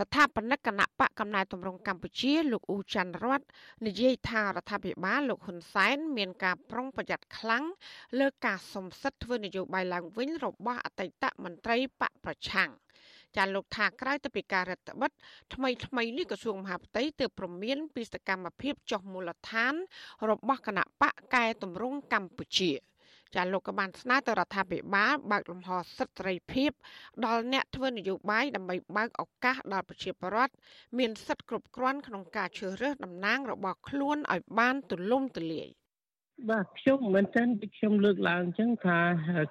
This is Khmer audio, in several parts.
ស្ថាបនិកគណៈបកកំណែតម្រង់កម្ពុជាលោកអ៊ូច័ន្ទរតនិយាយថារដ្ឋាភិបាលលោកហ៊ុនសែនមានការប្រុងប្រយ័ត្នខ្លាំងលើការសំសិទ្ធធ្វើនយោបាយឡើងវិញរបស់អតីតមន្ត្រីបកប្រឆាំងចាលោកថាក្រៅទៅពីការរដ្ឋបិទថ្មីថ្មីនេះក្រសួងមហាផ្ទៃទើបប្រមានពីសកម្មភាពចុះមូលដ្ឋានរបស់គណៈបកកែតម្រង់កម្ពុជា ចាលោកក៏បានស្នើទៅរដ្ឋាភិបាលបើកលំហសិទ្ធិសេរីភាព ដល់អ្នកធ្វើនយោបាយដើម្បីបើកឱកាសដល់ប្រជាពលរដ្ឋមានសិទ្ធិគ្រប់គ្រាន់ក្នុងការជ្រើសរើសតំណាងរបស់ខ្លួនឲ្យបានទូលំទូលាយ។ បាទខ្ញុំមែនទែនដូចខ្ញុំលើកឡើងអញ្ចឹងថា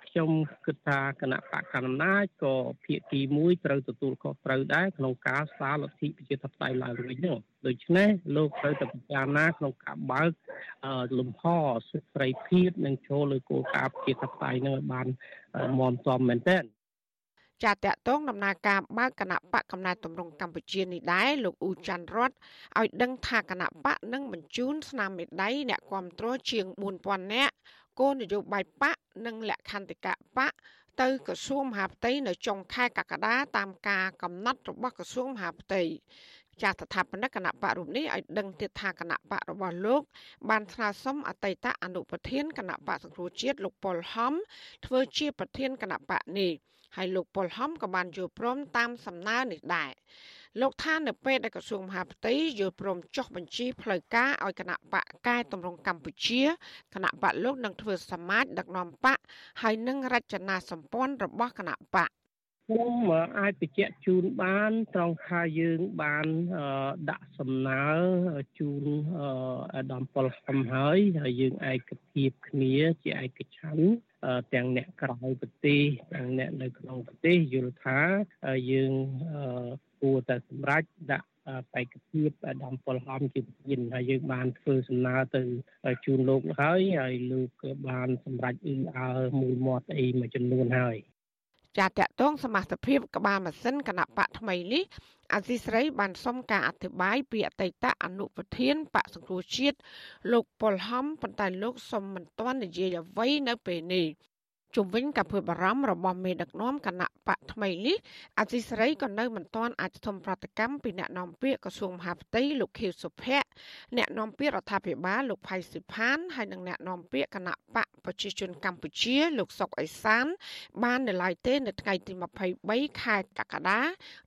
ខ្ញុំគិតថាគណៈបកកណ្ដាលអំណាចក៏ភាគីមួយត្រូវទទួលខុសត្រូវដែរក្នុងការសារលទ្ធិប្រជាធិបតេយ្យឡើងវិញនោះដូច្នេះលោកត្រូវតែពិចារណាក្នុងការបើកលំហសិទ្ធិសេរីភាពនិងចូលលើគោលការណ៍ប្រជាធិបតេយ្យនឹងឲ្យបានមាំទាំមែនទែន ចាតតងដំណើរការបើកគណៈបកកំណែតម្រង់កម្ពុជានេះដែរលោកអ៊ូច័ន្ទរតឲ្យដឹងថាគណៈបកនឹងបញ្ជូនស្នាមមេដៃអ្នកគ្រប់គ្រងជាង4000នាក់គោលនយោបាយបកនិងលក្ខន្តិកៈបកទៅក្រសួងមហាផ្ទៃនៅចុងខែកក្កដាតាមការកំណត់របស់ក្រសួងមហាផ្ទៃចាស់ស្ថាបនិកគណៈបករូបនេះឲ្យដឹងទៀតថាគណៈបករបស់លោក បានស្នើសុំអតីតអនុប្រធានគណៈបកសង្គ្រោះជាតិលោកប៉ុលហំធ្វើជាប្រធានគណៈបកនេះ ហើយលោកប៉ុលហំក៏បានយល់ព្រមតាមសំណើនេះដែរលោកថានៅពេលដែលក្រសួងមហាផ្ទៃយល់ព្រមចុះបញ្ជីផ្លូវការឲ្យគណៈបកកែតម្រង់កម្ពុជាគណៈបកលោកនឹងធ្វើសមាជដឹកនាំបកហើយនឹងរចនាសម្ព័ន្ធរបស់គណៈបកខ្ញុំអាចបញ្ជាក់ជូនបានត្រង់ថាយើងបានដាក់សំណើជូន អាដាមប៉ុលហំហើយហើយយើងឯកភាពគ្នាជាឯកច្ឆន្ទទាំងអ្នកក្រៅប្រទេសទាំងអ្នកនៅក្នុងប្រទេសយល់ថាយើងគួរតែសម្រេចដាក់បេក្ខភាពអាដាមពលហំជាប្រធានហើយយើងបានធ្វើសំណើទៅជូនលោកហើយហើយលោកក៏បានសម្រេចអ៊ឺអើមូលមាត់អីមួយចំនួនហើយ ចាតកតងសមាជិកក្បាលម៉ាស៊ីនគណៈបកថ្មីនេះអាស៊ីស្រីបានសុំការអធិប្បាយពីអតីតអនុប្រធានបកសង្គ្រោះជាតិលោកប៉ុលហំប៉ុន្តែលោកសុំមិនទាន់និយាយអ្វីនៅពេលនេះ ជុំវិញការព្រួយបារម្ភរបស់មេដឹកនាំគណៈបកថ្មីនេះអធិសរីក៏នៅមិនទាន់អាចធំប្រតិកម្មពីអ្នកនាំពាក្យក្រសួងមហាផ្ទៃលោកខៀវសុភ័ក្រអ្នកនាំពាក្យរដ្ឋាភិបាលលោកផៃស៊ីផានហើយនិងអ្នកនាំពាក្យគណៈបកប្រជាជនកម្ពុជាលោកសុកអេសាន បាននៅឡើយទេនៅថ្ងៃទី23ខែកក្កដា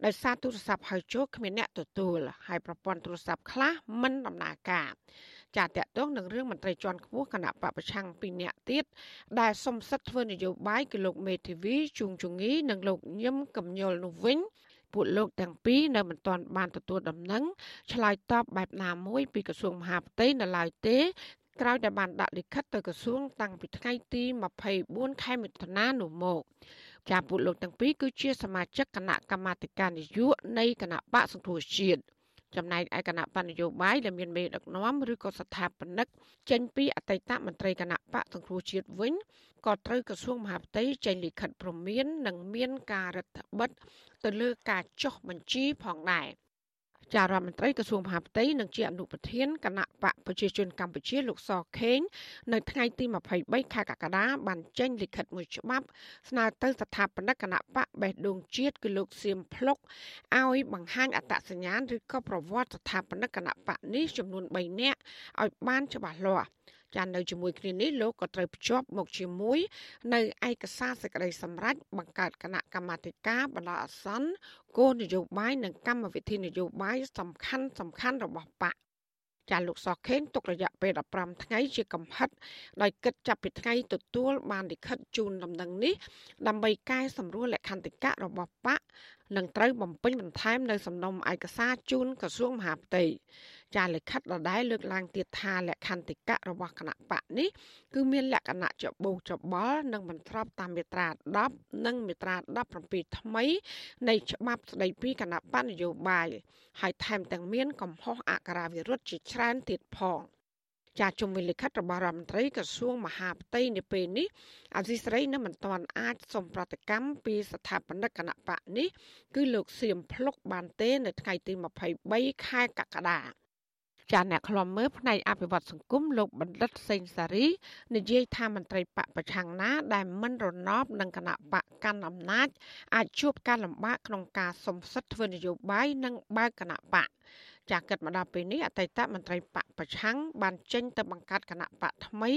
ដោយសារទូរស័ព្ទហៅចូលគ្មានអ្នកទទួលហើយប្រព័ន្ធទូរស័ព្ទខ្លះមិនដំណើរការ ចាតតតងនឹងរឿងមន្ត្រីជាន់ខ្ពស់គណៈបពប្រឆាំងពីរនាក់ទៀតដែលសំសិទ្ធធ្វើនយោបាយគឺលោកមេធាវីជួងជងីនិងលោកញឹមកំញុលនោះវិញពួកលោកទាំងពីរនៅមិនទាន់បានទទួលដំណឹងឆ្លើយតបបែបណាមួយពីក្រសួងមហាផ្ទៃនៅឡើយទេក្រោយដែលបានដាក់លិខិតទៅក្រសួងតាំងពីថ្ងៃទី24ខែមិថុនានោះមកចាពួកលោកទាំងពីរគឺជាសមាជិកគណៈកម្មាធិការនយោបាយនៃគណៈបកសង្គ្រោះជាតិ ចំណែកឯគណៈបញ្ញយោបាយដែលមានមេដឹកនាំឬក៏ស្ថាបនិកចេញពីអតីតមន្ត្រីគណៈបកសង្គ្រោះជាតិវិញក៏ត្រូវក្រសួងមហាផ្ទៃចេញលិខិតព្រមាននិងមានការរដ្ឋបិទទៅលើការចុះបញ្ជីផងដែរ។ ចារដ្ឋមន្ត្រីក្រសួងមហាផ្ទៃនិងជាអនុប្រធានគណៈបកប្រជាជនកម្ពុជាលោកសខេងនៅថ្ងៃទី23ខែកក្កដាបានចេញលិខិតមួយច្បាប់ ស្នើទៅស្ថាបនិកគណៈបកបេះដូងជាតិគឺលោកសៀមភ្លុកឲ្យបង្ហាញអត្តសញ្ញាណឬក៏ប្រវត្តិស្ថាបនិកគណៈបកនេះចំនួន3នាក់ឲ្យបានច្បាស់លាស់ ចានៅជាមួយគ្នានេះលោកក៏ត្រូវភ្ជាប់មកជាមួយនៅឯកសារសេចក្តីសម្រេចបង្កើតគណៈកម្មាធិការបណ្ដោះអាសន្នគោលនយោបាយនិងកម្មវិធីនយោបាយសំខាន់សំខាន់របស់បកចាលោកសខេងទុករយៈពេល15ថ្ងៃជាកំហិតដោយគិតចាប់ពីថ្ងៃទទួលបានលិខិតជូនដំណឹងនេះដើម្បីកែសម្រួលលក្ខន្តិកៈរបស់បកនិងត្រូវបំពេញបន្ថែមនៅសំណុំឯកសារជូនក្រសួងមហាផ្ទៃ ចាលិខិតដដែលលើកឡើងទៀតថាលក្ខន្តិកៈរបស់គណៈបកនេះគឺមានលក្ខណៈច្បូកច្បល់និងមិនស្របតាមមាត្រា10និងមាត្រា17ថ្មី នៃច្បាប់ស្តីពីគណៈបកនយោបាយហើយថែមទាំងមានកំហុសអក្ខរាវិរុទ្ធជាច្រើនទៀតផង។ចាជំវិញលិខិតរបស់រដ្ឋមន្ត្រីក្រសួងមហាផ្ទៃនៅពេលនេះអសីស្រីនៅមិនទាន់អាចសុំប្រតិកម្មពីស្ថាបនិកគណៈបកនេះគឺលោកសៀមភ្លុកបានទេ នៅថ្ងៃទី23ខែកក្កដា ចាអ្នកខ្លំមើលផ្នែកអភិវឌ្ឍសង្គមលោកបណ្ឌិតសេងសារីនិយាយថាមន្ត្រីបកប្រឆាំងណា ដែលមិនរណបនឹងគណៈបកកាន់អំណាចអាចជួបការលំបាកក្នុងការសំសិទ្ធធ្វើនយោបាយនិងបើកគណៈបកចាគិតមកដល់ពេលនេះអតីតមន្ត្រីបកប្រឆាំងបានចេញទៅបង្កើតគណៈបកថ្មី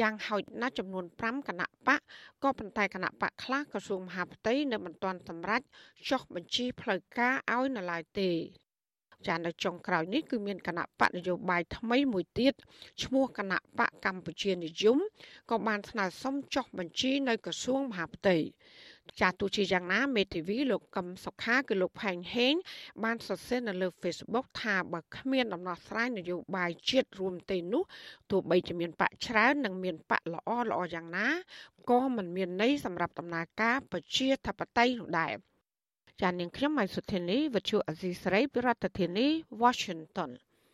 យ៉ាងហោចណាស់ចំនួន5គណៈបកក៏ប៉ុន្តែគណៈបកខ្លះក្រសួងមហាផ្ទៃនៅមិនទាន់សម្រេចចុះបញ្ជីផ្លូវការឲ្យនៅឡើយទេ ចានៅចុងក្រោយនេះគឺមានគណៈបកនយោបាយថ្មីមួយទៀតឈ្មោះគណៈបកកម្ពុជានិយមក៏បានស្នើសុំចុះបញ្ជីនៅក្រសួងមហាផ្ទៃចាទោះជាយ៉ាងណាមេធាវីលោកកឹមសុខាគឺលោកផែងហេងបានសរសេរនៅលើ Facebook ថាបើគ្មានដំណោះស្រាយនយោបាយជាតិរួមទេនោះទោះបីជាមានបកច្រើននិងមានបកល្អល្អយ៉ាងណាក៏មិនមានន័យសម្រាប់ដំណើរការប្រជាធិបតេយ្យនោះដែរ ចាននាងខ្ញុំម៉ៃសុធានីវិទ្យុអេស៊ីស្រីពីរដ្ឋធានី Washington